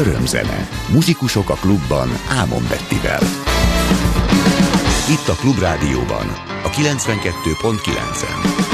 Örömzene. Muzsikusok a klubban Ámon Bettivel. Itt a Klubrádióban, a 92.9-en.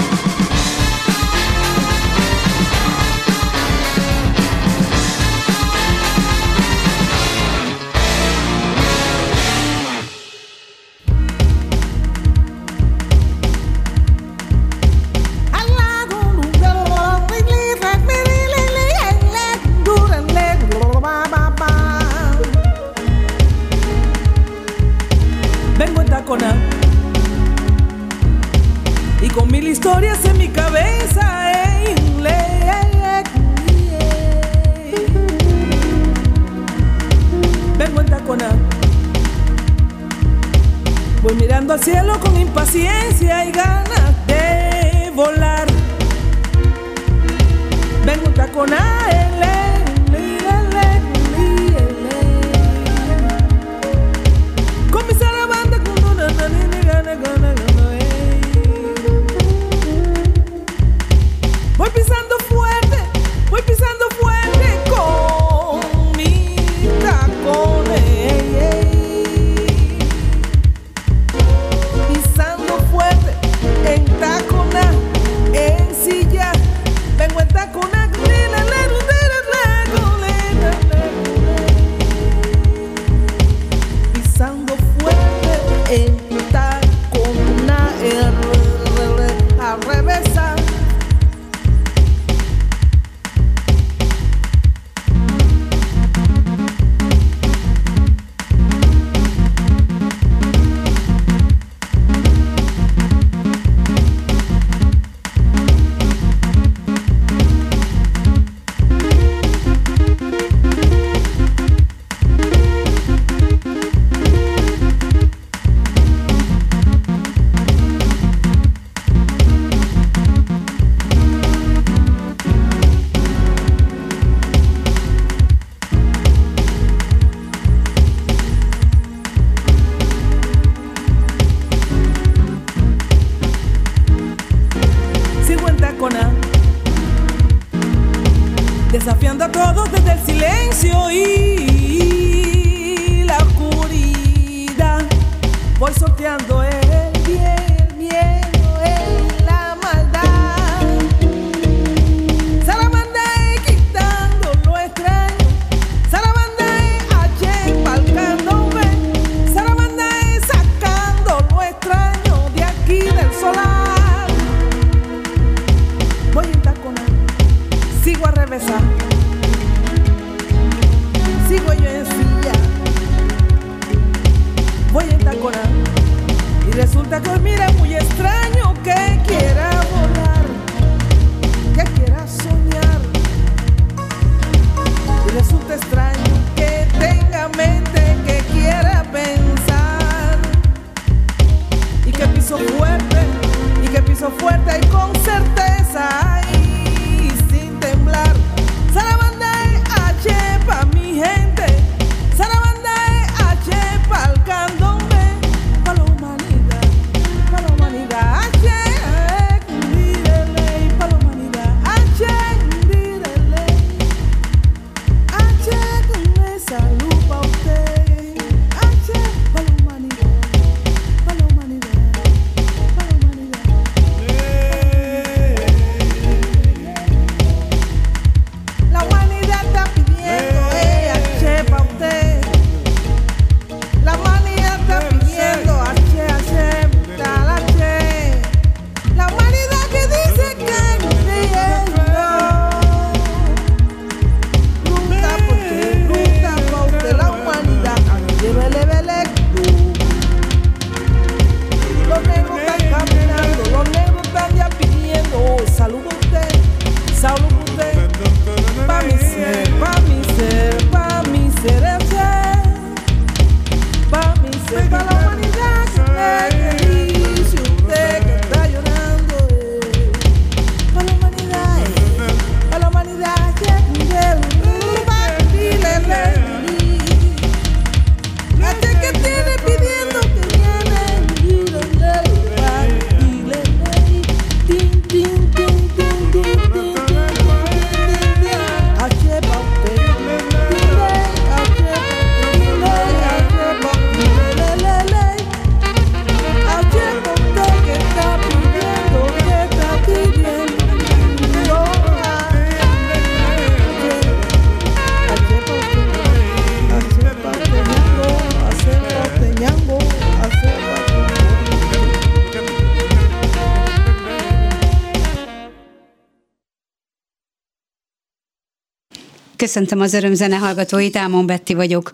Köszöntöm az örömzene hallgatóit, Ámon Betti vagyok.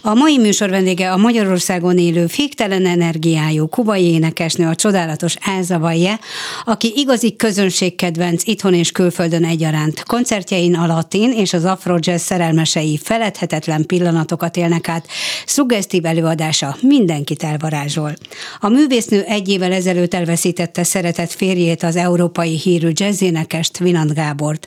A mai műsor vendége a Magyarországon élő féktelen energiájú kubai énekesnő, a csodálatos Elza Vajje, aki igazi közönségkedvenc itthon és külföldön egyaránt. Koncertjein a latin és az afro-jazz szerelmesei feledhetetlen pillanatokat élnek át, szuggesztív előadása mindenkit elvarázsol. A művésznő egy évvel ezelőtt elveszítette szeretett férjét, az európai hírű jazzénekest Vinant Gábort.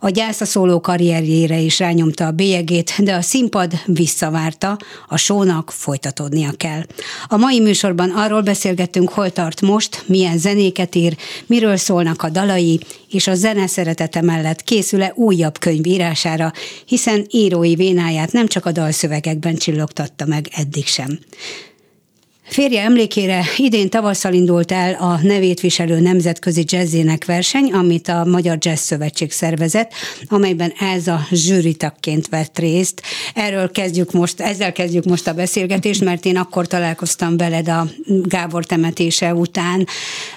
A gyász a szóló karrierjére is rányomta a bélyegét, de a színpad visszavárta, a sónak folytatódnia kell. A mai műsorban arról beszélgettünk, hol tart most, milyen zenéket ír, miről szólnak a dalai, és a zene szeretete mellett készül-e újabb könyv írására, hiszen írói vénáját nem csak a dalszövegekben csillogtatta meg eddig sem. Férje emlékére idén tavasszal indult el a nevét viselő nemzetközi jazzének verseny, amit a Magyar Jazz Szövetség szervezett, amelyben ez a zsűritakként vett részt. Erről kezdjük most, ezzel kezdjük most a beszélgetést, mert én akkor találkoztam veled a Gábor temetése után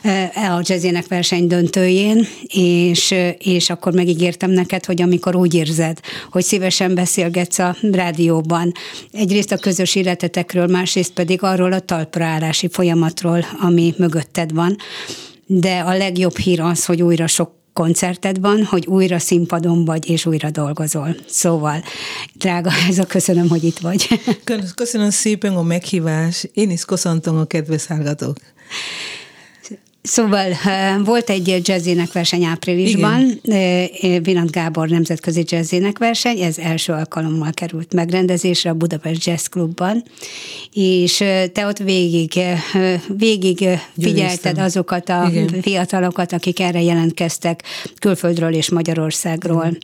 eh, a jazzének verseny döntőjén, és, és akkor megígértem neked, hogy amikor úgy érzed, hogy szívesen beszélgetsz a rádióban, egyrészt a közös életetekről, másrészt pedig arról a tal talpraállási folyamatról, ami mögötted van. De a legjobb hír az, hogy újra sok koncerted van, hogy újra színpadon vagy, és újra dolgozol. Szóval, drága, ez a köszönöm, hogy itt vagy. Köszönöm szépen a meghívás. Én is köszöntöm a kedves hallgatók. Szóval volt egy jazzének verseny áprilisban, Vinant Gábor nemzetközi jazzének verseny, ez első alkalommal került megrendezésre a Budapest Jazz Clubban, és te ott végig, végig figyelted azokat a Igen. fiatalokat, akik erre jelentkeztek külföldről és Magyarországról. Igen.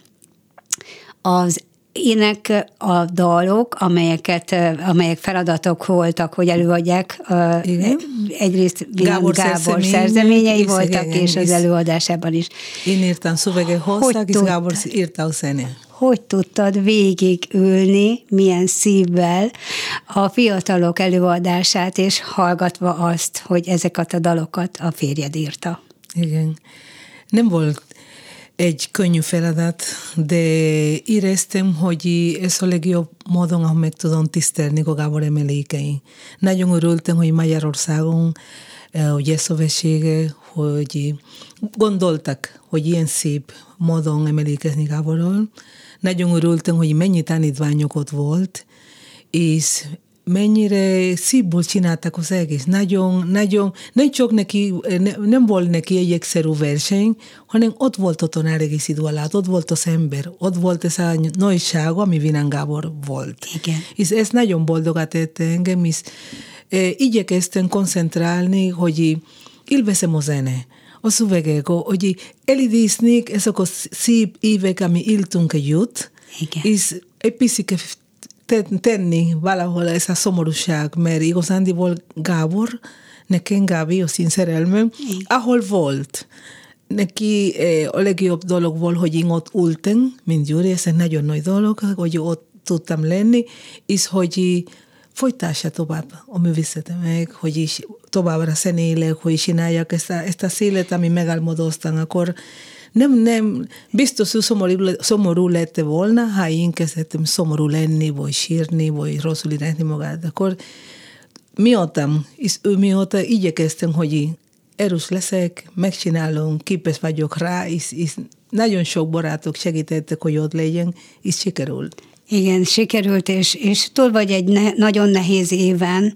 Az ének a dalok, amelyeket, amelyek feladatok voltak, hogy előadják. Igen. Egyrészt Gábor, Gábor szerzeményei voltak, igen, és az előadásában is. Én írtam szövege hozzá, és Gábor írta a zene. Hogy tudtad végig ülni, milyen szívvel a fiatalok előadását, és hallgatva azt, hogy ezeket a dalokat a férjed írta? Igen. Nem volt egy könnyű feladat, de éreztem, hogy ez a legjobb módon, ahogy meg tudom tisztelni a Gábor emlékei. Nagyon örültem, hogy Magyarországon eh, ugye szövetsége, hogy gondoltak, hogy ilyen szép módon emlékezni Gáborról. Nagyon örültem, hogy mennyi tanítványok ott volt, és mennyire szívból csináltak az egész. Nagyon, nagyon, nem csak neki, ne, nem volt neki egy egyszerű verseny, hanem ott volt a tanár egész idő alatt, ott volt az ember, ott volt ez a nagyság, ami Vinán Gábor volt. Igen. És ez nagyon boldogat tette engem, és e, igyekeztem koncentrálni, hogy élvezem a zene a szövegek, hogy elidéznék ezek a szép évek, ami éltünk együtt, Igen. és egy picit tenni valahol ez a szomorúság, mert igazándiból Gábor, nekem Gábi, a szerelmem, ahol volt, neki eh, a legjobb dolog volt, hogy én ott ültem, mint Gyuri, ez egy nagyon nagy dolog, hogy ott tudtam lenni, és hogy folytassa tovább a művészetem meg, hogy is továbbra zenélek, hogy csináljak ezt a, ezt a szélet, ami megálmodoztam, akkor nem, nem, biztos, hogy szomorú, szomorú lett volna, ha én kezdtem szomorú lenni, vagy sírni, vagy rosszul irányni magát, akkor miattam, és ő mióta igyekeztem, hogy erős leszek, megcsinálom, képes vagyok rá, és, és nagyon sok barátok segítettek, hogy ott legyen, és sikerült. Igen, sikerült, és, és túl vagy egy ne, nagyon nehéz éven,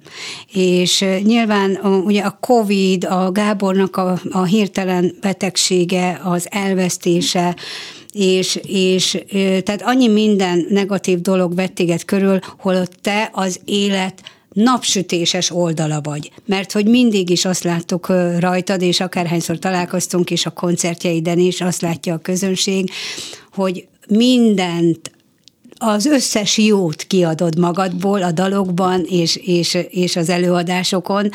és nyilván ugye a Covid, a Gábornak a, a hirtelen betegsége, az elvesztése, és, és tehát annyi minden negatív dolog vett téged körül, holott te az élet napsütéses oldala vagy. Mert hogy mindig is azt láttuk rajtad, és akárhányszor találkoztunk is a koncertjeiden is, azt látja a közönség, hogy mindent az összes jót kiadod magadból a dalokban és, és, és az előadásokon,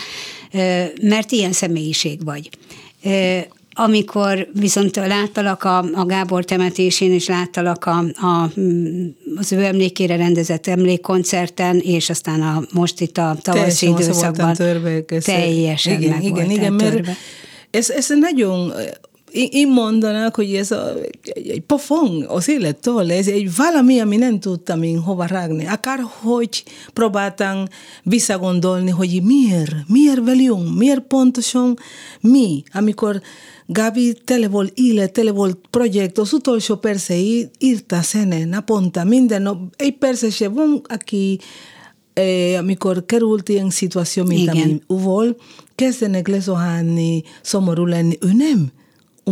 mert ilyen személyiség vagy. Amikor viszont láttalak a, a Gábor temetésén, és láttalak a, a, az ő emlékére rendezett emlékkoncerten, és aztán a, most itt a tavaszi időszakban törve, teljesen igen, meg igen, igen, mert ez, ez nagyon én mondanak, hogy ez a, egy, egy pofon az élettől, ez egy valami, ami nem tudtam én hova rágni. Akár hogy próbáltam visszagondolni, hogy miért, miért velünk, miért pontosan mi, amikor Gabi tele volt élet, tele volt projekt, az utolsó percei írta szene, naponta, minden nap, egy persze se van, aki eh, amikor került ilyen szituáció, mint ami volt, kezdenek lezuhánni, szomorú lenni. Ő nem.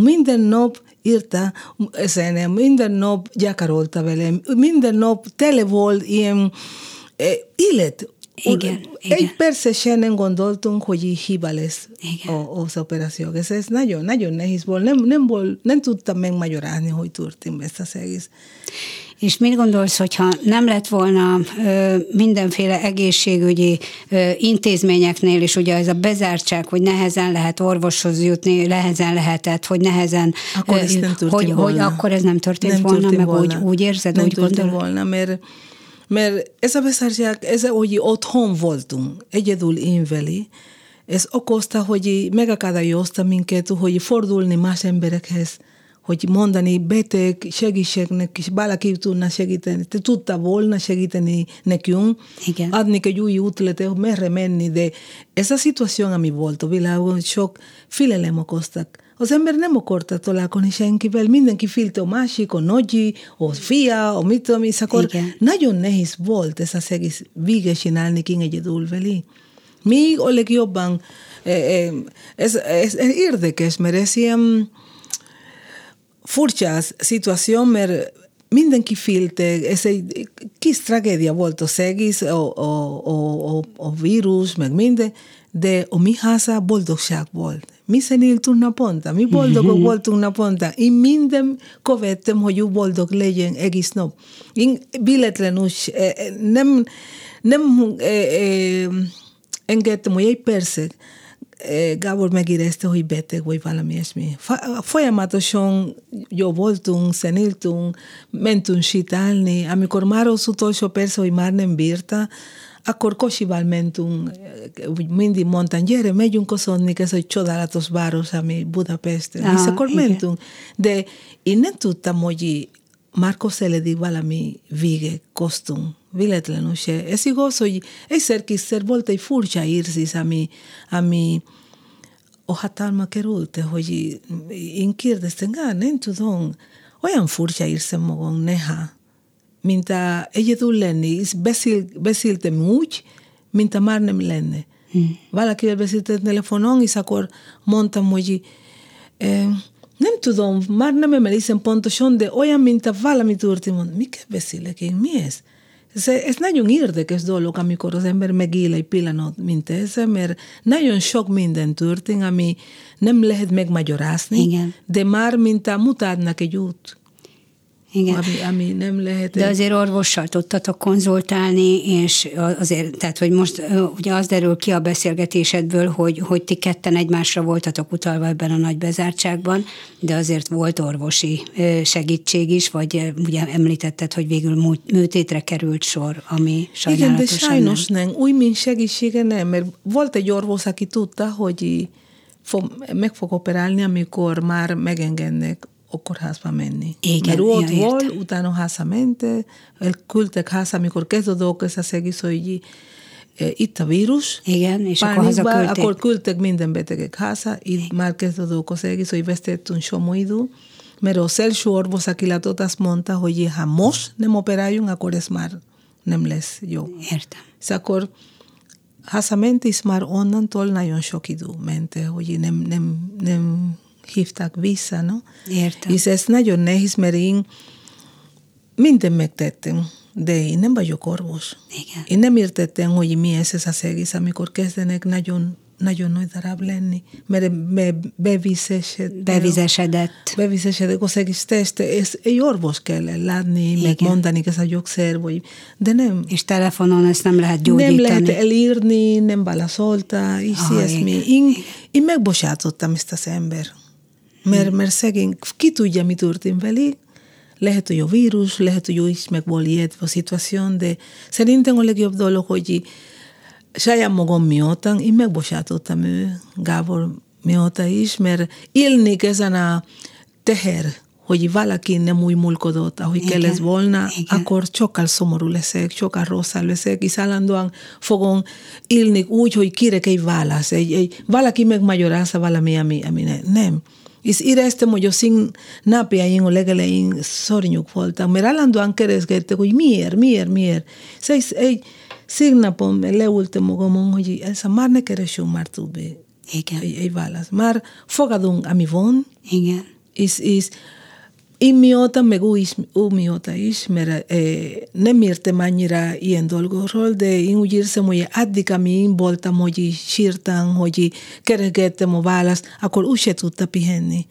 Minden nap írta zene, minden nap gyakorolta velem, minden nap tele volt ilyen eh, élet. Igen, Egy igen. persze se nem gondoltunk, hogy hiba lesz Igen. az operáció. Ez, ez nagyon, nagyon nehéz volt. Nem, nem, volt, nem tudtam megmagyarázni, hogy történt ezt az egész. És mit gondolsz, hogyha nem lett volna ö, mindenféle egészségügyi ö, intézményeknél is, ugye ez a bezártság, hogy nehezen lehet orvoshoz jutni, nehezen lehetett, hogy nehezen, Akkor ez nem történt hogy, volna. hogy akkor ez nem történt nem volna, történt meg volna. Úgy, úgy érzed, nem úgy gondolod? volna, mert, mert ez a beszártság, ez hogy otthon voltunk, egyedül én veli, ez okozta, hogy megakadályozta minket, hogy fordulni más emberekhez, hogy mondani beteg, segítségnek, és valaki tudna segíteni, te tudta volna segíteni nekünk, Igen. adni egy új útletet, hogy merre menni, de ez a szituáció, ami volt a világon, sok félelem okoztak. Az ember nem akarta találkozni senkivel, mindenki félte a másik, a nagyi, a fia, a mit tudom, és akkor Igen. nagyon nehéz volt ez az egész véget csinálni ki egyedül veli. Még a legjobban, eh, eh, ez, ez, ez érdekes, mert ez ilyen furcsa szituáció, mert mindenki félte, ez egy kis tragédia volt az egész, a, a, a, a, a vírus, meg minden, de a mi háza boldogság volt. Mi zenéltünk naponta, mi boldogok voltunk naponta. Én minden követtem, hogy ő boldog legyen egész nap. Én véletlenül eh, eh, nem, nem eh, eh, engedtem, hogy egy percet Gábor megérezte, hogy beteg vagy valami ilyesmi. Folyamatosan jó voltunk, zenéltünk, mentünk sétálni. Amikor már az utolsó persze, hogy már nem bírta, akkor kocsival mentünk, eh, mindig mondtam, gyere, megyünk köszönni ez egy csodálatos város, ami Budapesten. Aha, És akkor igen. mentünk. De én nem tudtam, hogy már közeledik valami vége köztünk. Véletlenül se. Ez igaz, hogy egyszer-kétszer volt egy furcsa érzés, ami, ami a hatalma került, hogy én kérdeztem, "Gá, nem tudom, olyan furcsa érzem magam néha, mint a egyedül lenni, beszél, beszéltem úgy, mint a már nem lenne. Hmm. Valakivel beszéltem telefonon, és akkor mondtam, hogy eh, nem tudom, már nem emlékszem pontosan, de olyan, mint a valami történt. Mondom, Mikkel beszélek én? Mi ez? Ez, ez nagyon érdekes dolog, amikor az ember megél egy pillanat, mint ez, mert nagyon sok minden történt, ami nem lehet megmagyarázni, Igen. de már mint a mutatnak egy út, Igen. ami, ami nem lehet. De azért orvossal tudtatok konzultálni, és azért, tehát, hogy most ugye az derül ki a beszélgetésedből, hogy, hogy ti ketten egymásra voltatok utalva ebben a nagy bezártságban, de azért volt orvosi segítség is, vagy ugye említetted, hogy végül mű- műtétre került sor, ami Igen, de sajnálatosan sajnos nem. nem. Új, mint segítsége nem, mert volt egy orvos, aki tudta, hogy fog, meg fog operálni, amikor már megengednek a kórházba menni. Igen, mert ott ja, volt, értem. utána hazamente, elküldtek haza, amikor kezdődött ez az egész, hogy eh, itt a vírus, Igen, és akkor pánikba, hazaküldték. akkor küldtek minden betegek haza, itt már kezdődött az egész, hogy vesztettünk somó idő, mert az első orvos, aki látott, azt mondta, hogy ha most nem operáljunk, akkor ez már nem lesz jó. Értem. És akkor hazament, és már onnantól nagyon sok idő ment, hogy nem, nem, nem hívták vissza, no? Értem. És ez nagyon nehéz, mert én minden megtettem, de én nem vagyok orvos. Igen. Én nem értettem, hogy mi ez, ez az egész, amikor kezdenek nagyon, nagyon nagy darab lenni, mert be, beviszesed, Bevizesedett. bevizesedek az egész test, ez egy orvos kell látni, meg mondani ez a gyógyszer, vagy, de nem. És telefonon ezt nem lehet gyógyítani. Nem lehet elírni, nem válaszolta, és ilyesmi. Én, én megbocsátottam ezt az ember. Mert, mert szegény, ki tudja, mi történt vele, lehet, hogy a vírus, lehet, hogy ő is meg volt ijedve a szituáció, de szerintem a legjobb dolog, hogy saját magam miután én megbocsátottam ő, Gábor mióta is, mert élni ezen a teher, hogy valaki nem úgy mulkodott, ahogy Igen. kellett volna, Igen. akkor sokkal szomorú leszek, sokkal rosszabb leszek, és állandóan fogom élni úgy, hogy kérek egy válasz, egy, egy, valaki megmagyarázza valami, ami, ami ne, nem. És éreztem, hogy a szín napjain, a legelején szornyuk voltak, mert állandóan keresgettek, hogy miért, miért, miért. Szóval egy szégnapon leültem magamon, hogy ez már ne keresünk már többé. Igen. Egy, egy válasz. Már fogadunk, ami van. Igen. És, és én mióta, meg ő, is, mert eh, nem értem annyira ilyen dolgokról, de én úgy érzem, hogy addig, én voltam, hogy sírtam, hogy keregettem a választ, akkor úgy se tudta pihenni.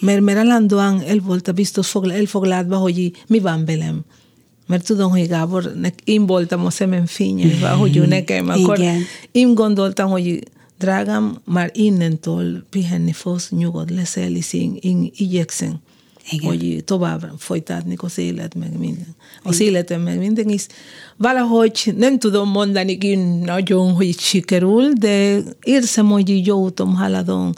Mert, mert állandóan el volt biztos elfoglaltva, hogy mi van velem. Mert tudom, hogy Gábor, én voltam a szemem fényelve, hogy ő nekem, akkor Igen. én gondoltam, hogy drágám, már innentől pihenni fogsz, nyugodt leszel, és én, én igyekszem. Igen. hogy tovább folytatni az élet, meg minden. Az Igen. életem, meg minden is. Valahogy nem tudom mondani én nagyon, hogy sikerül, de érzem, hogy jó úton haladom.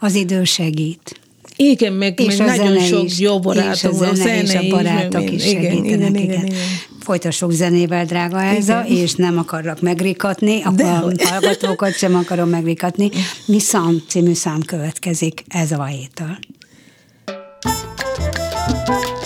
Az idő segít. Igen, meg, és meg nagyon sok is, jó barátom, és a a zene és a barátok is, is segítenek. Igen, igen, igen. igen. Folytassuk zenével, drága Elza, igen. és nem akarlak megrikatni, a hallgatókat sem akarom megrikatni. Mi szám című szám következik ez a vajétől. thank you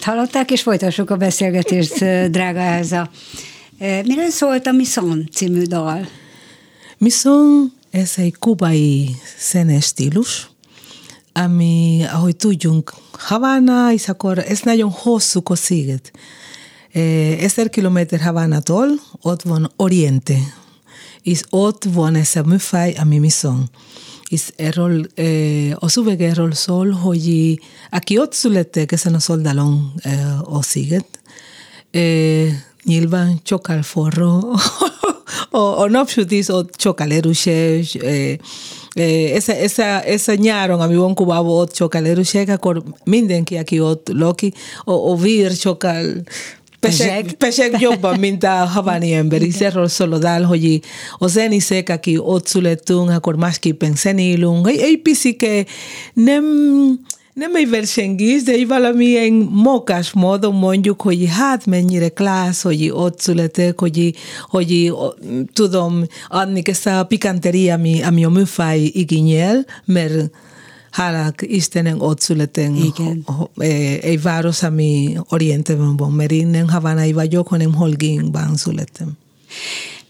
A vajét hallották, és folytassuk a beszélgetést, drága Elza. Miről szólt a Misson című dal? Misson, ez egy kubai szenes stílus, ami, ahogy tudjunk, Havana, és akkor ez nagyon hosszú sziget. Ezer kilométer Havánától ott van Oriente, és ott van ez a műfaj, ami Misson és erről, a szöveg erről szól, hogy aki ott születtek ezen a szoldalon a sziget, nyilván sokkal forró, a, a napsütés ott sokkal erőses, ez, ez, ez a nyáron, ami van Kubában ott sokkal erősek, akkor mindenki, aki ott loki, a, a vír sokkal Pesek, pesek jobban, mint a haváni ember, és erről szólod el, hogy a zenészek, aki ott születtünk, akkor másképpen zenélünk. Egy, egy picike nem, nem egy versengés, de egy valamilyen mokás módon mondjuk, hogy hát mennyire klassz, hogy ott születek, hogy, hogy tudom adni ezt a pikanteria, ami, ami a műfaj igényel, mert hálák Istenen ott születtem Igen. egy város, ami Orienteben van, mert innen Havánai vagyok, hanem Holgingban születtem.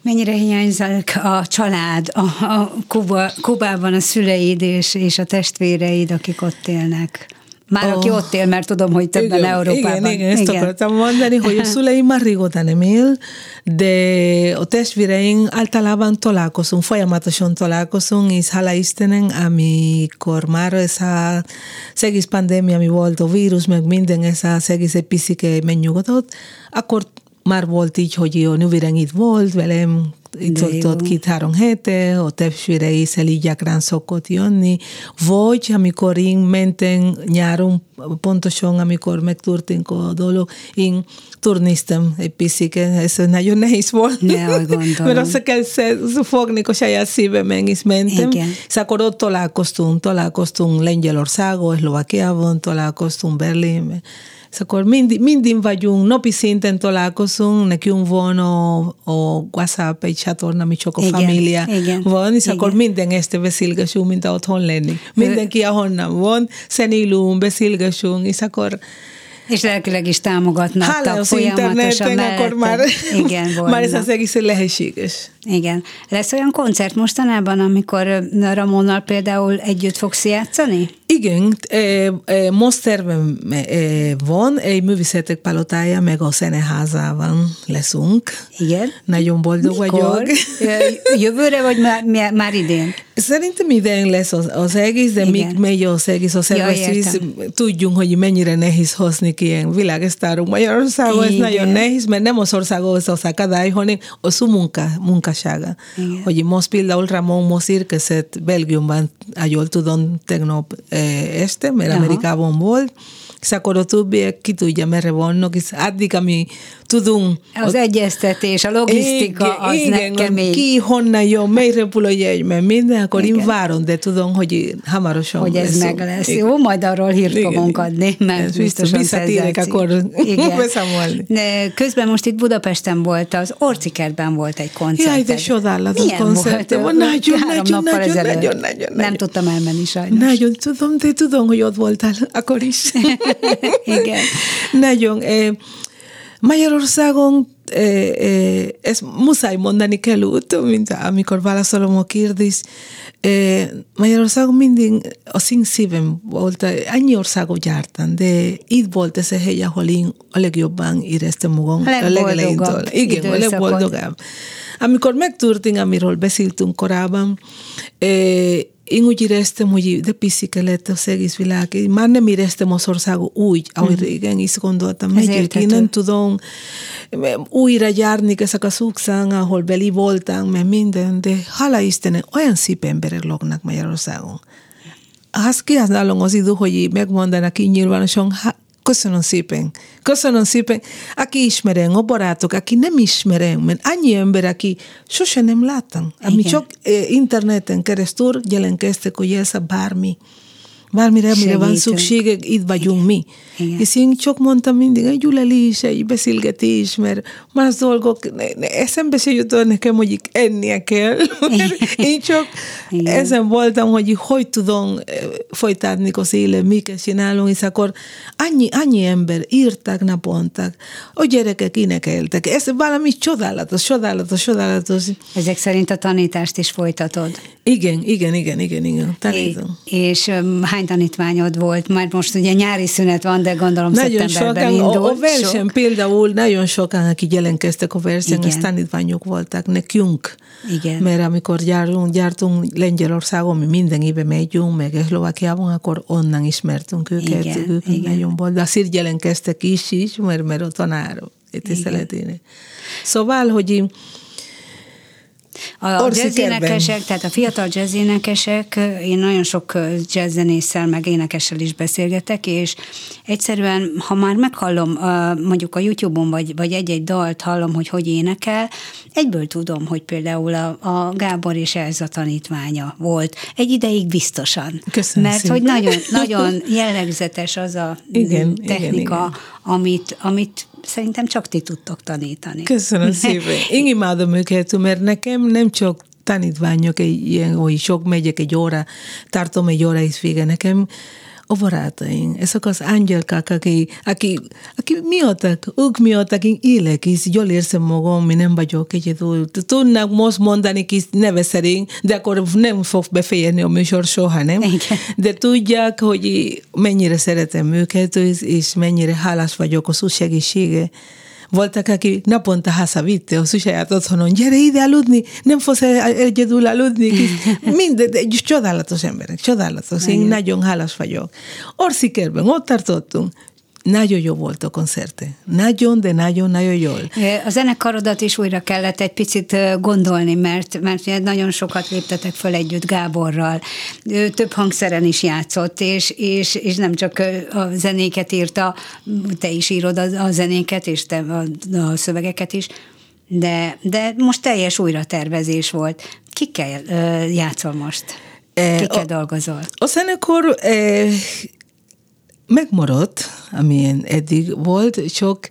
Mennyire hiányzik a család, a, a Kuba, Kubában a szüleid és, és a testvéreid, akik ott élnek? Már oh. aki ott él, mert tudom, hogy többen igen, Európában. Igen, igen, ezt igen. akartam mondani, hogy a szüleim már régóta nem él, de a testvéreink általában találkozunk, folyamatosan találkozunk, és hála Istenen, amikor már ez a egész pandémia, ami volt, a vírus, meg minden, ez az egész picike megnyugodott, akkor már volt így, hogy a nővérem itt volt velem, itt két-három hete, a testvérei így gyakran szokott jönni, vagy amikor én mentem nyáron, pontosan amikor megtörtént a dolog, én turnéztem egy picit, ez nagyon nehéz volt. Ne, mert azt kell fogni a saját szívem, és mentem. Igen. És akkor ott találkoztunk, találkoztunk Lengyelországon, Szlovákiában, találkoztunk Berlinben és akkor mindig, mindig vagyunk, napi szinten találkozunk, nekünk van a, a WhatsApp egy csatorna, ami csak a igen, família igen, van, és igen. akkor minden este beszélgessünk, mint otthon lenni. Mindenki ahonnan van, szenélünk, beszélgessünk, és akkor és lelkileg is támogatnak. Hála az interneten, akkor már, Igen, már ez az egész lehetséges. Igen. Lesz olyan koncert mostanában, amikor Ramonnal például együtt fogsz játszani? Igen, most tervem van, egy művészetek palotája, meg a szeneházában leszünk. Igen. Nagyon boldog Mikor? vagyok. Jövőre, vagy már, már idén? Szerintem idén lesz az, az egész, de még megy az egész a szervezés. Ja, tudjunk, hogy mennyire nehéz hozni ilyen világesztárunk Magyarországon. Ez nagyon nehéz, mert nem az országhoz az akadály, hanem az munka, munkasága. Igen. Hogy most például Ramon most érkezett Belgiumban, jól tudom, tegnap este, mert Aha. Amerikában volt, és akkor a többiek ki tudja, tudunk. Az egyeztetés, a logisztika, igen, az igen, kemény. Ki, honnan jön, mely repülőjegy, mert minden, akkor igen. én várom, de tudom, hogy hamarosan Hogy ez lesz. meg lesz. Igen. Jó, majd arról hírt igen, fogunk adni, mert ez biztosan Visszatérek, akkor beszámolni. Közben most itt Budapesten volt, az Orcikertben volt egy koncert. Jaj, de csodálatos koncert. Nagyon, nagyon, nagyon, nagyon, nagyon, nagyon, Nem tudtam elmenni sajnos. Nagyon tudom, de tudom, hogy ott voltál akkor is. Igen. Nagyon. Magyarországon eh, eh, ezt muszáj mondani kell mint amikor válaszolom a kérdést. Eh, Magyarországon mindig a szín szívem volt, annyi országot jártam, de itt volt ez a hely, ahol én a legjobban éreztem magam. A legboldogabb. Igen, a legboldogabb. Amikor megtörtént, amiről beszéltünk korábban, eh, én úgy éreztem, hogy de piszike lett az egész világ. Én már nem éreztem az országot úgy, ahogy mm. régen is gondoltam. Megyek, én nem tudom újra járni ezek a szúkszán, ahol beli voltam, mert minden, de hála Istenem, olyan szép emberek laknak Magyarországon. Azt kihasználom az idő, hogy megmondanak így nyilvánosan, Köszönöm szépen. Köszönöm szépen. Aki ismerem, a barátok, aki nem ismerem, mert annyi ember, aki sose nem láttam, ami csak eh, interneten keresztül jelentkeztek, hogy ez a bármi. Bármire, amire van Segítünk. szüksége, itt vagyunk mi. Igen. És én csak mondtam mindig, egy gyulelés, egy beszélgetés, mert más dolgok, eszembe se jutott nekem, hogy ennie kell. Én csak Igen. ezen voltam, hogy hogy tudom eh, folytatni az élet, miket csinálunk, és akkor annyi, annyi ember írták naponta, a gyerekek énekeltek. Ez valami csodálatos, csodálatos, csodálatos. Ezek szerint a tanítást is folytatod. Igen, igen, igen, igen, igen, tanítom. És, és öm, hány tanítványod volt? Már most ugye nyári szünet van, de gondolom Nagyon szeptemberben sokan, indult. a, a verseny Sok. például nagyon sokan, akik jelentkeztek a versenyen, az tanítványok voltak nekünk. Igen. Mert amikor gyártunk, gyártunk Lengyelországon, mi minden évben megyünk, meg Szlovákiában, akkor onnan ismertünk őket. Igen, ők igen. nagyon volt. De azért jelentkeztek is, is mert, mert a tanár tiszteletének. Szóval, hogy én- A jazzénekesek, tehát a fiatal jazzénekesek, én nagyon sok jazzzenésszel, meg énekessel is beszélgetek, és egyszerűen, ha már meghallom, mondjuk a YouTube-on, vagy, vagy egy-egy dalt hallom, hogy hogy énekel, egyből tudom, hogy például a, a Gábor és Elza tanítványa volt. Egy ideig biztosan. Köszönöm Mert szépen. hogy nagyon, nagyon jellegzetes az a Igen, technika, igen, igen. Amit, amit szerintem csak ti tudtok tanítani. Köszönöm szépen. Én imádom őket, mert nekem nem csak tanítványok, ilyen, hogy sok megyek egy óra, tartom egy óra is vége, nekem a barátaim, ezek az angyalkák, aki, aki, aki miattak, ők miattak én élek, és jól érzem magam, mi nem vagyok egyedül. Tudnak most mondani kis neve szerint, de akkor nem fog befejezni a műsor soha, nem? Igen. De tudják, hogy mennyire szeretem őket, és, és mennyire hálás vagyok az ő segítsége. Voltak, akik naponta hazavitte a saját otthonon, gyere ide aludni, nem fogsz egyedül aludni. kis- Minden, csodálatos emberek, csodálatos. Én nagyon hálás vagyok. Orszikerben ott tartottunk, nagyon jó volt a koncerte. Nagyon, de nagyon-nagyon jól. A zenekarodat is újra kellett egy picit gondolni, mert, mert nagyon sokat léptetek föl együtt Gáborral. Ő több hangszeren is játszott, és, és, és nem csak a zenéket írta, te is írod a, a zenéket, és te a, a szövegeket is, de, de most teljes újratervezés volt. Kikkel játszol most? Kikkel dolgozol? A zenekar megmaradt, amilyen eddig volt, csak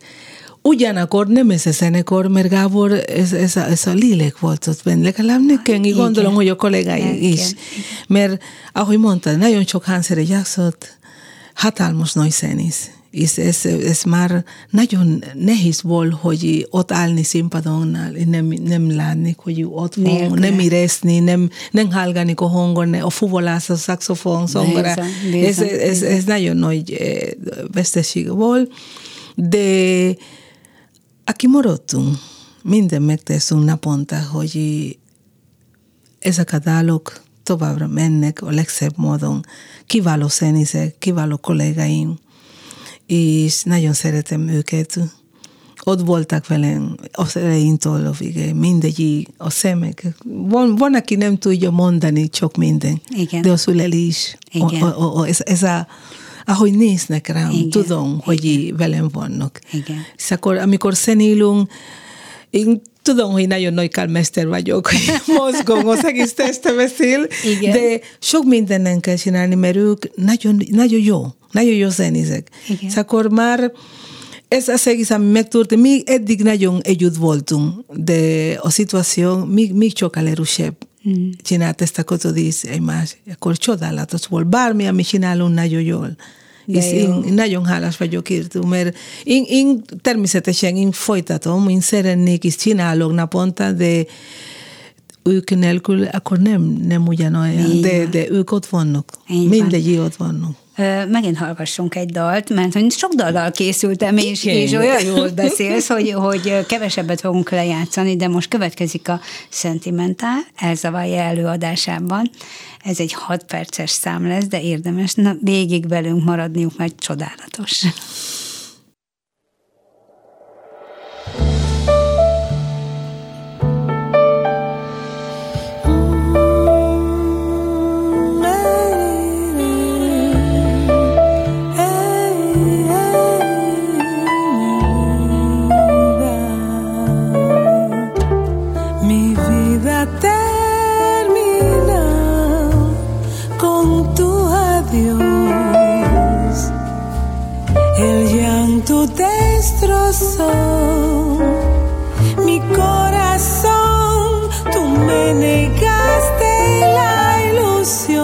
ugyanakkor nem ez a zenekar, mert Gábor, ez, ez, a, ez a lélek volt ott benne. Legalább nekem, Igen. gondolom, hogy a kollégái Igen. is. Mert, ahogy mondtad, nagyon sok hangszere játszott, hatalmas nagy zenész. És ez, ez már nagyon nehéz volt, hogy ott állni színpadonnál, nem, nem látni, hogy ott van, Nélküle. nem érezni, nem, nem hallgani a hangon, a fuvolás, a szaxofon, zongora. Ez, ez, ez nagyon nagy eh, veszteség volt, de aki maradtunk, minden megteszünk naponta, hogy ezek a dálok továbbra mennek a legszebb módon. Kiváló zenészek, kiváló kollégáim, és nagyon szeretem őket. Ott voltak velem az elejéntől a végig, mindegyik, a szemek. Van, van, aki nem tudja mondani csak minden, Igen. de az ülelés, Igen. a, a, a, ez, ez a, ahogy néznek rám, Igen, tudom, hogy így velem vannak. Igen. És akkor, amikor szenélünk, én tudom, hogy nagyon nagy kálmester vagyok, mozgom, az egész testem beszél, Igen. de sok mindenen kell csinálni, mert ők nagyon, nagyon jó, nagyon jó zenézek. Igen. És akkor már ez az egész, ami megtörtént, még eddig nagyon együtt voltunk, de a szituáció még, még sokkal erősebb. Mm. Csinált ezt a kotodísz egymás, akkor csodálatos volt. Bármi, amit csinálunk, nagyon jól. És jó. én nagyon hálás vagyok értő, mert én, én természetesen én folytatom, én szeretnék is csinálok naponta, de ők nélkül akkor nem, nem ugyanolyan, de, van. de ők ott vannak. Így van. Mindegyik ott vannak. Megint hallgassunk egy dalt, mert hogy sok dallal készültem, és, Igen. és olyan jól beszélsz, hogy, hogy kevesebbet fogunk lejátszani, de most következik a Sentimentál, elzavarja előadásában. Ez egy 6 perces szám lesz, de érdemes na, végig velünk maradniuk, mert csodálatos. Destrozó mi corazón. Tú me negaste la ilusión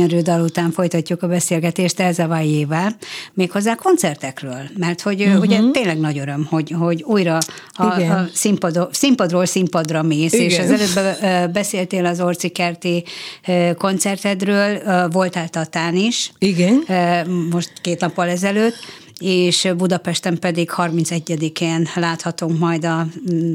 gyönyörű dal után folytatjuk a beszélgetést Elza Vajével, méghozzá koncertekről, mert hogy uh-huh. ugye tényleg nagy öröm, hogy, hogy újra a, a színpadról, színpadról színpadra mész, Igen. és az előbb beszéltél az Orci Kerti koncertedről, voltál Tatán is. Igen. Most két nappal ezelőtt, és Budapesten pedig 31-én láthatunk majd a mm,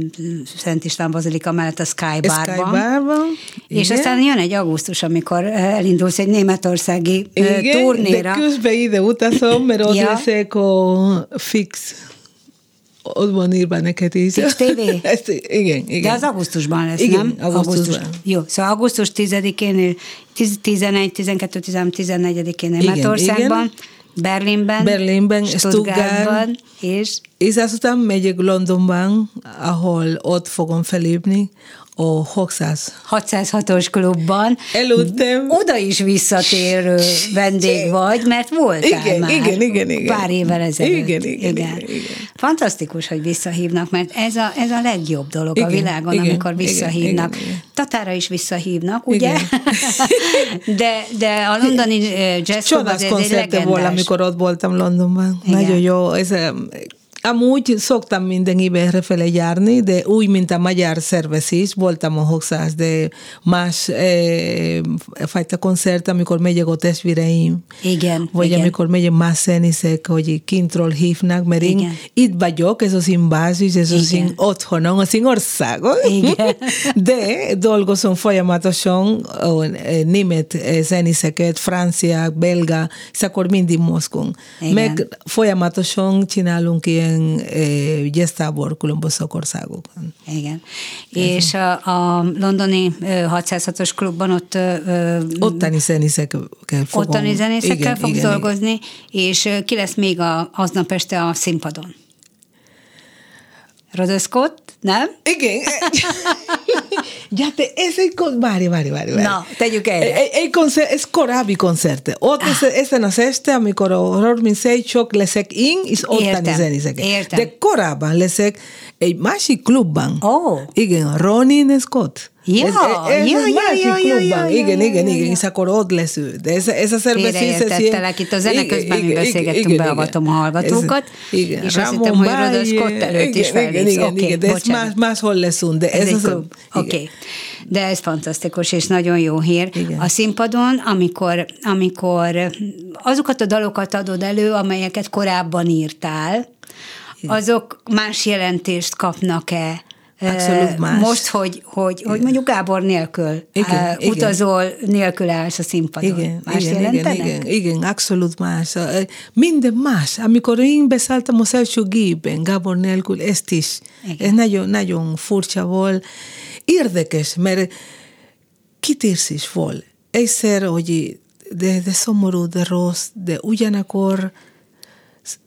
Szent István Bazilika mellett a Sky Barban. Sky Barban. És igen. aztán jön egy augusztus, amikor elindulsz egy németországi igen, turnéra. de közben ide utazom, mert ott ja. leszek a fix ott van írva neked is. Fix TV? Ezt, igen, igen. De az augusztusban lesz, igen, nem? augusztusban. Augusztus. Jó, szóval augusztus 10-én, 11, 12, 13, 14-én Németországban. Igen Berlinben, Berlinben Stuttgartban, és... És azután megyek Londonban, ahol ott fogom felépni, a 600. 606-os klubban. Előttem. Oda is visszatérő vendég vagy, mert voltál igen, már igen, igen, igen. pár évvel ezelőtt. Igen, igen, igen. igen, Fantasztikus, hogy visszahívnak, mert ez a, ez a legjobb dolog igen, a világon, igen, amikor visszahívnak. Igen, igen, Tatára is visszahívnak, ugye? de, de a londoni jazz az egy legendás. amikor ott voltam Londonban. Igen. Nagyon jó. Ez Amúgy szoktam minden évben errefele járni, de úgy, mint a magyar szervezés, voltam a Hoxász, de más e, fajta koncert, amikor megyek a testvéreim. Igen. Vagy igen. amikor megyek más zenészek, hogy kintról hívnak, mert igen. én itt vagyok, ez az én bázis, ez az én otthonom, az én országom. Igen. De dolgozom folyamatosan a német zenészeket, franciák, belga, és akkor mindig mozgunk. Meg folyamatosan csinálunk ilyen ilyen gyesztábor különböző országokon. Igen. És a, a londoni 606-os klubban ott... Ottani zenészekkel fogom. Ottani zenészekkel igen, fog igen, dolgozni, igen. és ki lesz még a, aznap este a színpadon? Scott, nem? Igen. ja, te, egy várj, várj, várj. Na, tegyük el. Egy, egy koncert, ez korábbi koncerte. Ott ah. ezen az este, amikor a 31 sok leszek én, és ottani zenészek. Értem. De korábban leszek egy másik klubban. Oh. Igen, Ronin Scott. Ja, ez, ez ja, ja, ja, ja, igen, igen, igen, és akkor ott lesz ő. De ez, ez a szervezés... Félreértettelek, itt a zene közben mi beszélgettünk, beavatom a hallgatókat, igen, és azt hittem, hogy Roda Scott előtt is felvész. Igen, igen, de ez más, máshol leszünk, de ez, ez az... Oké, de ez fantasztikus, és nagyon jó hír. Igen. A színpadon, amikor, amikor azokat a dalokat adod elő, amelyeket korábban írtál, azok más jelentést kapnak-e Abszolút más. Most, hogy, hogy, hogy mondjuk Gábor nélkül igen, uh, utazol, igen. nélkül állsz a színpadon. Igen, más igen, igen, igen, igen, abszolút más. Minden más. Amikor én beszálltam az első gépben, Gábor nélkül, ezt is. Igen. Ez nagyon, nagyon furcsa volt. Érdekes, mert kitérsz is volt. Egyszer, hogy de, de szomorú, de rossz, de ugyanakkor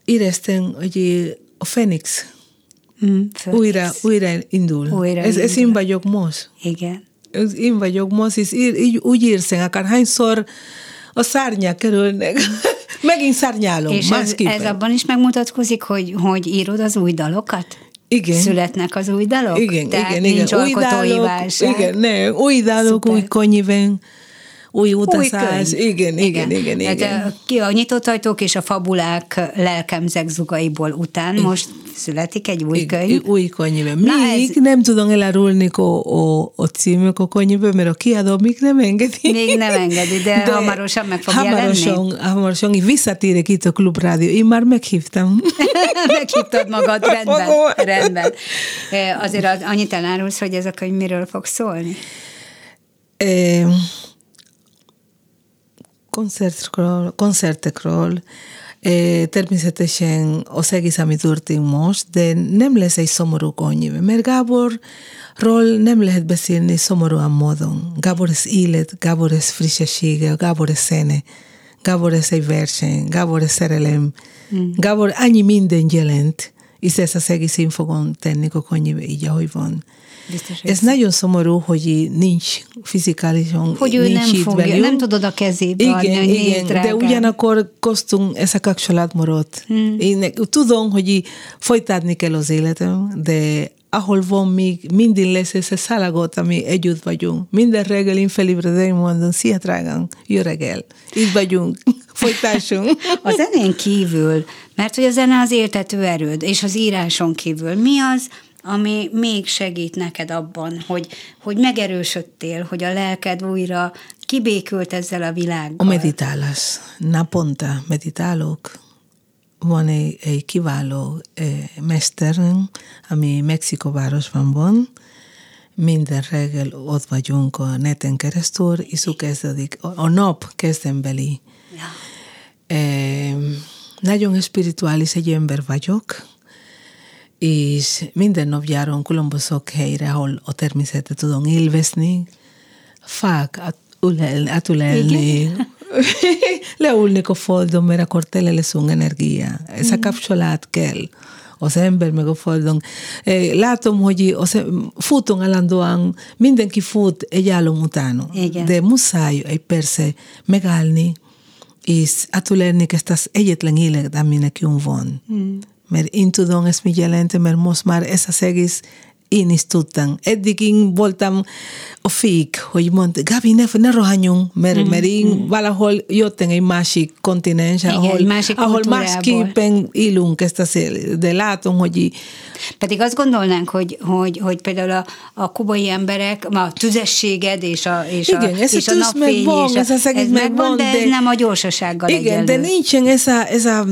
éreztem, hogy a Fenix Mm, újra, újra indul. Újra ez, ez én vagyok most. Igen. Ez én vagyok most, és így, úgy érzem, akár hányszor a szárnyak kerülnek. Megint szárnyálom, És ez, ez abban is megmutatkozik, hogy, hogy írod az új dalokat? Igen. Születnek az új dalok? Igen, Tehát igen, nincs igen. Új dalok, igen, ne, új dalok, Szuper. új konnyiven új utazás. Új igen, igen, igen, igen. igen. Hát, ki a nyitott ajtók és a fabulák lelkemzek zugaiból után most születik egy új könyv. Új könyv. Még ez... nem tudom elárulni a, a, a címük a könyvből, mert a kiadó még nem engedi. Még nem engedi, de, de hamarosan meg fog hamarosan, jelenni. Hamarosan, visszatérek itt a Klubrádió. Én már meghívtam. Meghívtad magad, rendben. rendben. Azért annyit elárulsz, hogy ez a könyv miről fog szólni? E, koncertről, koncertekről, természetesen az egész, ami történt most, de nem lesz egy szomorú könyv, mert Gáborról nem lehet beszélni szomorúan módon. Gábor ez élet, Gábor ez frissessége, Gábor ez szene, Gábor ez egy verseny, Gábor ez szerelem, mm. Gábor annyi minden jelent, és ezt az egész én fogom tenni a könyv így, ahogy van. Biztos, ez nagyon szomorú, hogy nincs fizikálisan, hogy ő nincs nem itt fogja, velünk. nem tudod a kezébe igen, adni, hogy igen, de ugyanakkor köztünk ez a kapcsolat maradt. Hmm. Én tudom, hogy folytatni kell az életem, de ahol van még, mindig lesz ez a szalagot, ami együtt vagyunk. Minden reggel én felébredem, mondom, szia drágám, jó reggel, itt vagyunk, folytassunk. A zenén kívül, mert hogy a zene az éltető erőd, és az íráson kívül, mi az, ami még segít neked abban, hogy, hogy megerősödtél, hogy a lelked újra kibékült ezzel a világgal? A meditálás. Naponta meditálok. Van egy, egy kiváló eh, mesterünk, ami Mexikóvárosban van. Minden reggel ott vagyunk a neten keresztül, és úgy kezdődik. A, a nap kezdembeli. Ja. Eh, nagyon spirituális egy ember vagyok, és minden nap járom különböző helyre, ahol a természetet tudom élvezni, fák átülelni, átülelni leülni a földön, mert akkor tele leszünk energia. Ez a kapcsolat kell az ember meg a földön. Eh, Látom, hogy az, futunk állandóan, mindenki fut egy álom utána. Igen. De muszáj egy persze megállni, és átülelni ezt az egyetlen élet, ami nekünk van. Mm. Mert én tudom ezt mit jelent, mert most már ez az egész én is tudtam. Eddig én voltam a fék, hogy mondta, Gabi, ne, ne rohanjunk, mert, mm, mert én mm. valahol jöttem egy másik kontinens, Igen, ahol, másik ahol másképpen élünk ezt a szél, de látom, hogy Pedig azt gondolnánk, hogy, hogy, hogy például a, a kubai emberek, a tüzességed és a, és Igen, a, ez a és a tűz napfény, megvan, és a, ez az egész ez megvan, megvan, de, ez de- nem a gyorsasággal Igen, de egyenlő. nincsen ez a, ez a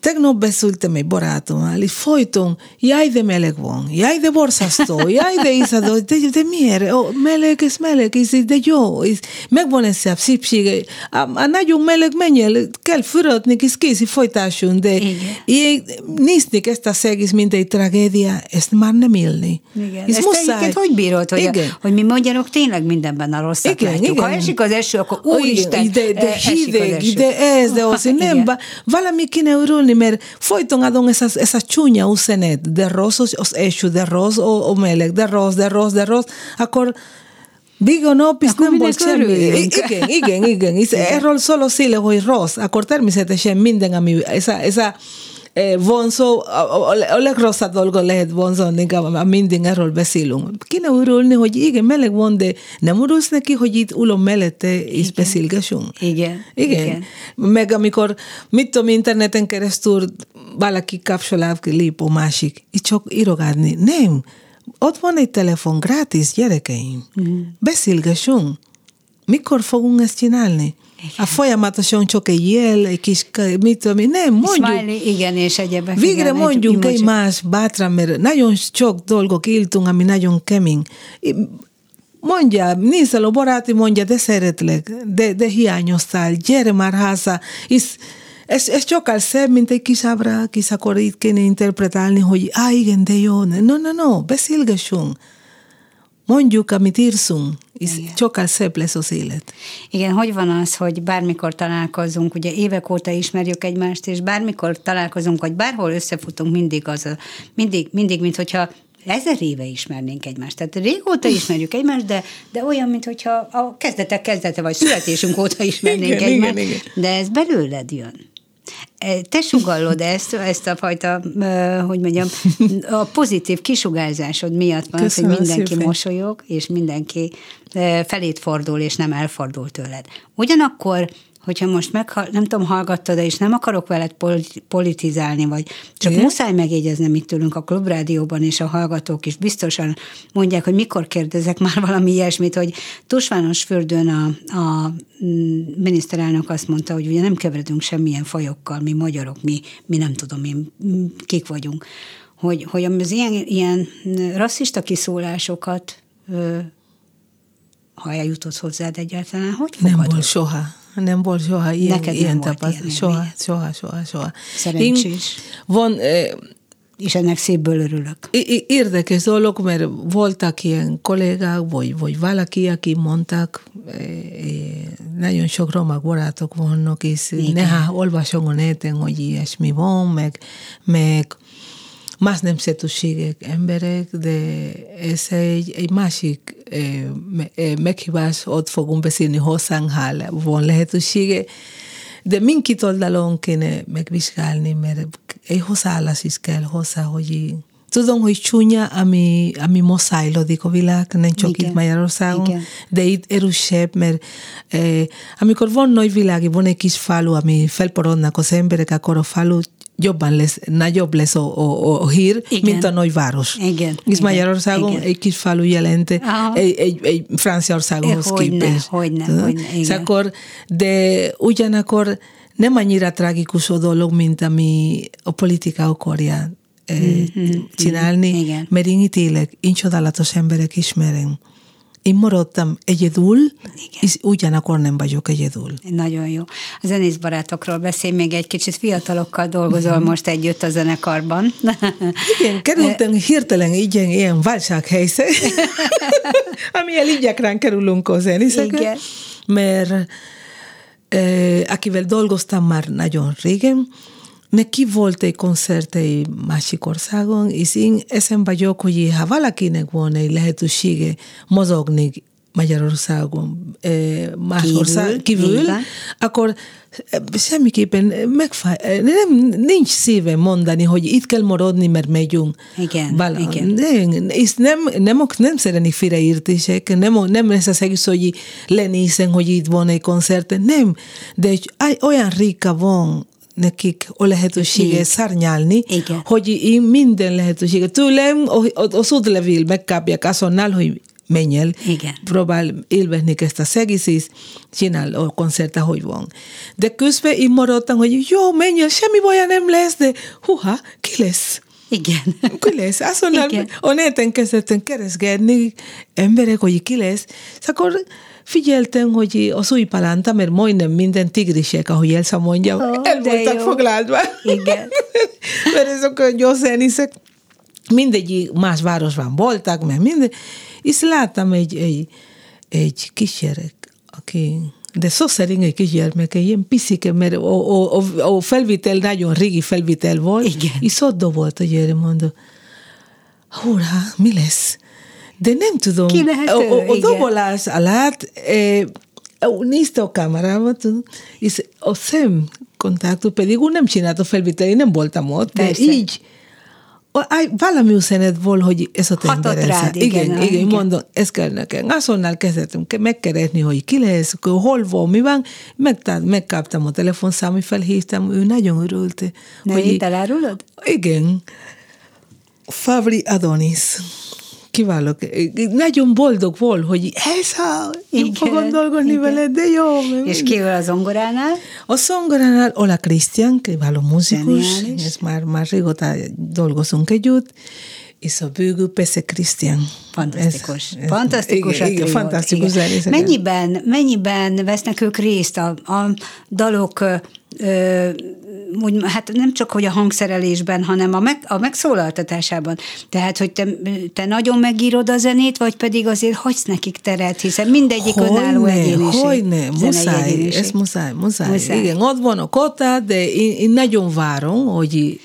Tegnap beszéltem egy barátommal, és folyton, jaj, de meleg van, jaj, de borzasztó, jaj, de iszadó, de, de miért? Oh, meleg, ez meleg, ez, de jó, ez, megvan ez a szépsége. A, a nagyon meleg menjél, kell fürödni, és kész, és folytassunk, de én nézni ezt a egész, mint egy tragédia, ezt már nem élni. Igen. Ez egyébként hogy bírod, hogy, Igen. hogy mi magyarok tényleg mindenben a rosszat Igen, látjuk. Ha igen. esik az eső, akkor úristen, de, de hideg, de ez, de az, nem, valami kéne örülni, mert folyton adom essa, essa csúnya üzenet, de rossz az, az eső, de rossz a, a meleg, de rossz, de rossz, de rossz, akkor Bigo nap is Akkor nem volt minek semmi. örüljünk? Igen, igen, igen. És erről szól széle, hogy rossz, akkor természetesen minden, ami ez a, ez a eh, vonzó, a, a, a legrosszabb dolga lehet vonzani, ha mindig erről beszélünk. Kéne örülni, hogy igen, meleg van, de nem örülsz neki, hogy itt ülöm mellette és beszélgessünk. Igen, Igen. igen. Meg amikor, mit tudom, interneten keresztül valaki kapcsolat lép a másik, és csak írogatni. Nem. Ott van egy telefon, gratis, gyerekeim. Mm. Beszélgessünk. Mikor fogunk ezt csinálni? A folyamatosan csak egy jel, egy kis, mit tudom én, nem, mondjuk. Smiley, igen, és egyebek. Végre igen, mondjunk egy más bátran, mert nagyon sok dolgok éltünk, ami nagyon kemény. Mondja, nézel a baráti, mondja, de szeretlek, de, de hiányoztál, gyere már háza. És ez, ez sokkal szebb, mint egy kis ábrák, és akkor itt kéne interpretálni, hogy á, igen, de jó. No, no, no, beszélgessünk. Mondjuk, amit írszunk, és sokkal szebb lesz az élet. Igen, hogy van az, hogy bármikor találkozunk, ugye évek óta ismerjük egymást, és bármikor találkozunk, vagy bárhol összefutunk, mindig az a, mindig, mindig, mint hogyha ezer éve ismernénk egymást. Tehát régóta ismerjük egymást, de, de olyan, mint hogyha a kezdetek kezdete, vagy születésünk óta ismernénk Igen, egymást. igen, igen. De ez belőled jön. Te sugallod ezt, ezt a fajta, hogy mondjam, a pozitív kisugárzásod miatt van az, hogy Köszönöm mindenki szépen. mosolyog, és mindenki felét fordul, és nem elfordul tőled. Ugyanakkor, hogyha most meg, nem tudom, hallgattad, és nem akarok veled politi- politizálni, vagy csak Igen? muszáj megjegyeznem itt ülünk a klubrádióban, és a hallgatók is biztosan mondják, hogy mikor kérdezek már valami ilyesmit, hogy Tusvános fürdőn a, a mm, miniszterelnök azt mondta, hogy ugye nem keveredünk semmilyen fajokkal, mi magyarok, mi, mi nem tudom én, mm, kik vagyunk. Hogy, hogy az ilyen, ilyen rasszista kiszólásokat ha eljutott hozzád egyáltalán, hogy Nem fogadod? volt soha. Nem volt soha ilyen, Neked ilyen tapasztalat. Soha, soha, soha, soha. Szerencsés. Én- Van, eh, És ennek szépből örülök. Érdekes dolog, mert voltak ilyen kollégák, vagy, vagy valaki, aki mondták, nagyon sok romák barátok vannak, és Igen. néha olvasom a neten, hogy ilyesmi van, meg, meg más nemzetűségek, emberek, de ez egy, egy másik eh, me- meghívás, ott fogunk beszélni hosszán, ha van lehetősége, de mindkét oldalon kéne megvizsgálni, mert egy hozzáállás is kell hozzá, hogy tudom, hogy csúnya, ami, ami moszájlódik a világ, nem csak Igen. itt Magyarországon, Igen. de itt erősebb, mert eh, amikor van nagy világ, van egy kis falu, ami felporodnak az emberek, akkor a falu jobban lesz, nagyobb lesz a, a, a hír, Igen. mint a nagyváros. Igen, És Magyarországon igen. egy kis falu jelent egy, egy, egy Franciaországhoz Eh, hogyne, képest. hogyne, hogyne, igen. És akkor, de ugyanakkor nem annyira tragikus a dolog, mint ami a politika akarja eh, csinálni, igen. mert én itt élek, én csodálatos emberek ismerem. Én maradtam egyedül, és ugyanakkor nem vagyok egyedül. Nagyon jó. A zenész barátokról beszélj még egy kicsit, fiatalokkal dolgozol most együtt a zenekarban. Igen, kerültem hirtelen ilyen, ilyen válsághelyzet, amilyen így gyakran kerülünk a zenészekre, Igen. mert eh, akivel dolgoztam már nagyon régen, neki volt egy koncert egy másik országon, én ezen vagyok, hogy ha valakinek van egy lehetősége mozogni Magyarországon, más Kívül, ország kívül, van. akkor semmiképpen megfáj, nem, nincs szíve mondani, hogy itt kell maradni, mert megyünk. Igen, Vala, igen. Nem, és nem, nem, nem szeretnék félreértések, nem, nem lesz az egész, hogy lenézem, hogy itt van egy koncert, nem, de olyan rika van nekik a lehetősége szárnyalni, Igen. hogy én minden lehetőséget tőlem, az útlevél megkapják azonnal, hogy menj el, Igen. próbál élvezni ezt a egész, és csinál a koncert, ahogy van. De közben én maradtam, hogy jó, menj el, semmi baja nem lesz, de huha, ki lesz? Igen. Ki lesz? Azonnal Igen. a neten kezdettem keresgélni emberek, hogy ki lesz. És akkor figyeltem, hogy az új palánta, mert majdnem minden tigrisek, ahogy Elsa mondja, Ó, el voltak jó. foglalva. Igen. mert ezek a gyógyszerészek mindegyik más városban voltak, mert minden, és láttam egy, egy, egy kisgyerek, aki de szó szerint egy kisgyermek, egy ilyen piszike, mert a, a, a, a felvitel nagyon régi felvitel volt, Igen. és ott volt a gyerek, mondta, hurrá, mi lesz? De nem tudom, Ki lehet ő? Igen. dobolás alatt eh, nézte a kamerába, tudod, és a szem kontaktus pedig úgy nem csinálta felvétel, én nem voltam ott, de Persze. így valami üzenet volt, hogy ez a Hatott ember. ez- rád, igen, igen, igen, igen. mondom, ez kell nekem. Azonnal kezdettem ke- megkeresni, hogy ki lesz, hol van, mi van. Megtá- megkaptam a telefonszámot, felhívtam, ő nagyon örült. Nevét elárulod? Igen. Fabri Adonis. Kiváló. Nagyon boldog volt, hogy ez a, én Igen, fogom dolgozni igen. vele, de jó. És ki ül a zongoránál? a szongoránál Ola Krisztián, kiváló muzsikus, Zseniális. ez már, már régóta dolgozunk együtt, és a bőgő persze Krisztián. Fantasztikus. Ez- ez- fantasztikus igen, a igen, trió. fantasztikus Igen. zenészek. Mennyiben, mennyiben vesznek ők részt a, a dalok ö, úgy, hát nem csak hogy a hangszerelésben, hanem a, meg, a megszólaltatásában. Tehát, hogy te, te nagyon megírod a zenét, vagy pedig azért hagysz nekik teret, hiszen mindegyik önálló egyéniség. Hogyne, muszáj, egyéniség. ez muszáj, muszáj, Muszáj. Igen, ott van a kota, de én, én nagyon várom, hogy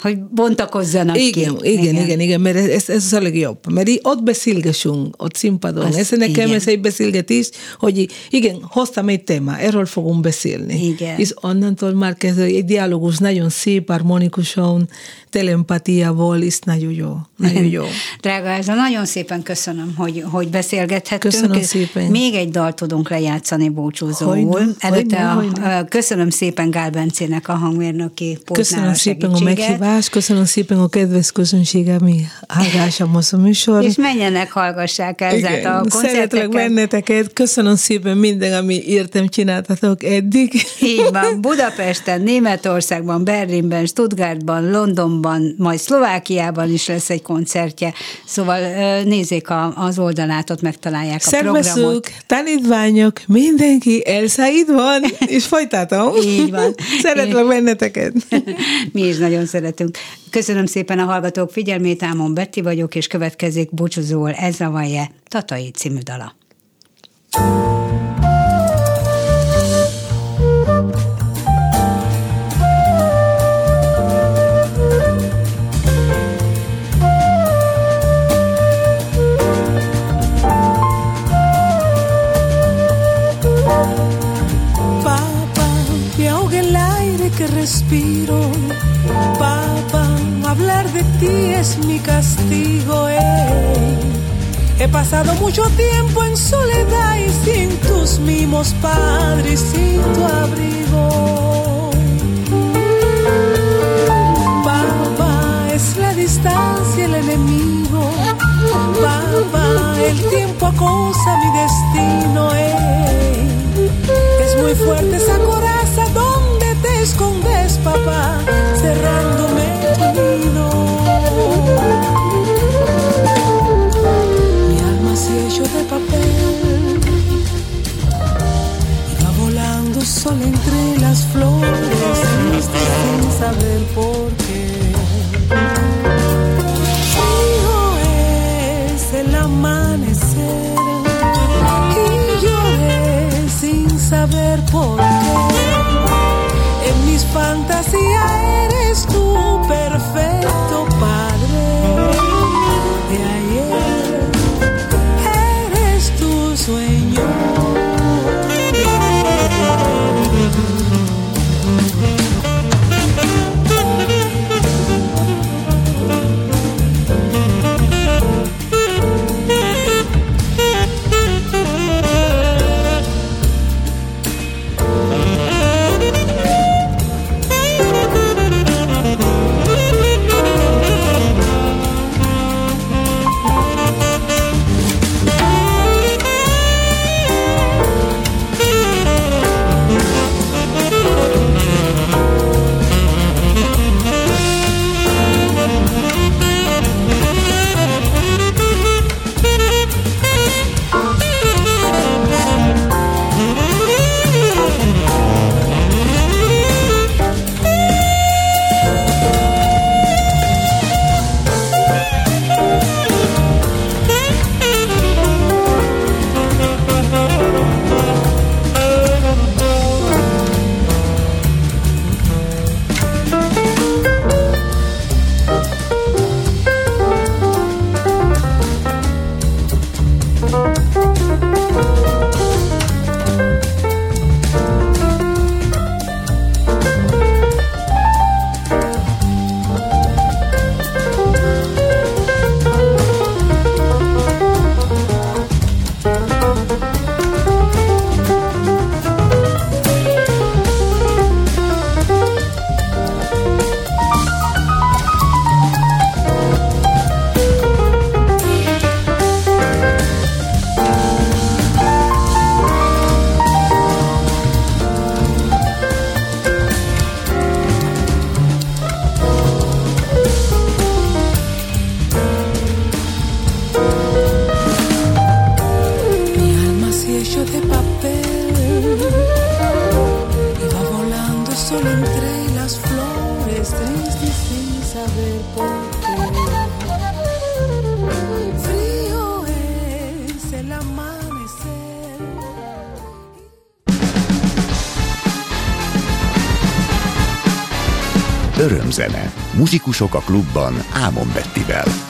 Hogy bontakozzanak igen, ki. igen, igen, igen, igen, mert ez, ez a legjobb. Mert ott beszélgessünk, ott színpadon. Az- ez nekem igen. ez egy beszélgetés, hogy igen, hoztam egy téma, erről fogunk beszélni. Igen. És onnantól már kezdve egy dialógus nagyon szép, harmonikusan, telepatiával, és nagyon jó. Nagyon jó. Drága Elza, nagyon szépen köszönöm, hogy, hogy beszélgethettünk. Köszönöm szépen. Még egy dalt tudunk lejátszani búcsúzóul. Hogyne, Előtte hogyne, a, hogyne. köszönöm szépen Gál Bencének a hangmérnöki pótnál Köszönöm szépen a segítséget. Meghívást, köszönöm szépen a kedves közönség, ami hallgásom a műsor. És menjenek, hallgassák Elzát a Igen, szeretlek koncerteket. benneteket, köszönöm szépen minden, ami értem csináltatok eddig. Így van, Budapesten, Németországban, Berlinben, Stuttgartban, Londonban, majd Szlovákiában is lesz egy koncertje. Szóval nézzék a, az oldalát, ott megtalálják a programot. Szervezők, tanítványok, mindenki elszállít van, és folytatom. Így van. Szeretlek benneteket. Mi is nagyon szeretünk. Köszönöm szépen a hallgatók figyelmét, Ámon Betty vagyok, és következik búcsúzóul Ezra Vaje, Tatai című dala. Que respiro. Papá, hablar de ti es mi castigo. ey. He pasado mucho tiempo en soledad y sin tus mimos, padre, y sin tu abrigo. Papá, es la distancia el enemigo. Papá, el tiempo acosa mi destino. ey. Es muy fuerte esa coraza donde te escondes, papá, Muzsikusok a klubban Ámon Bettivel.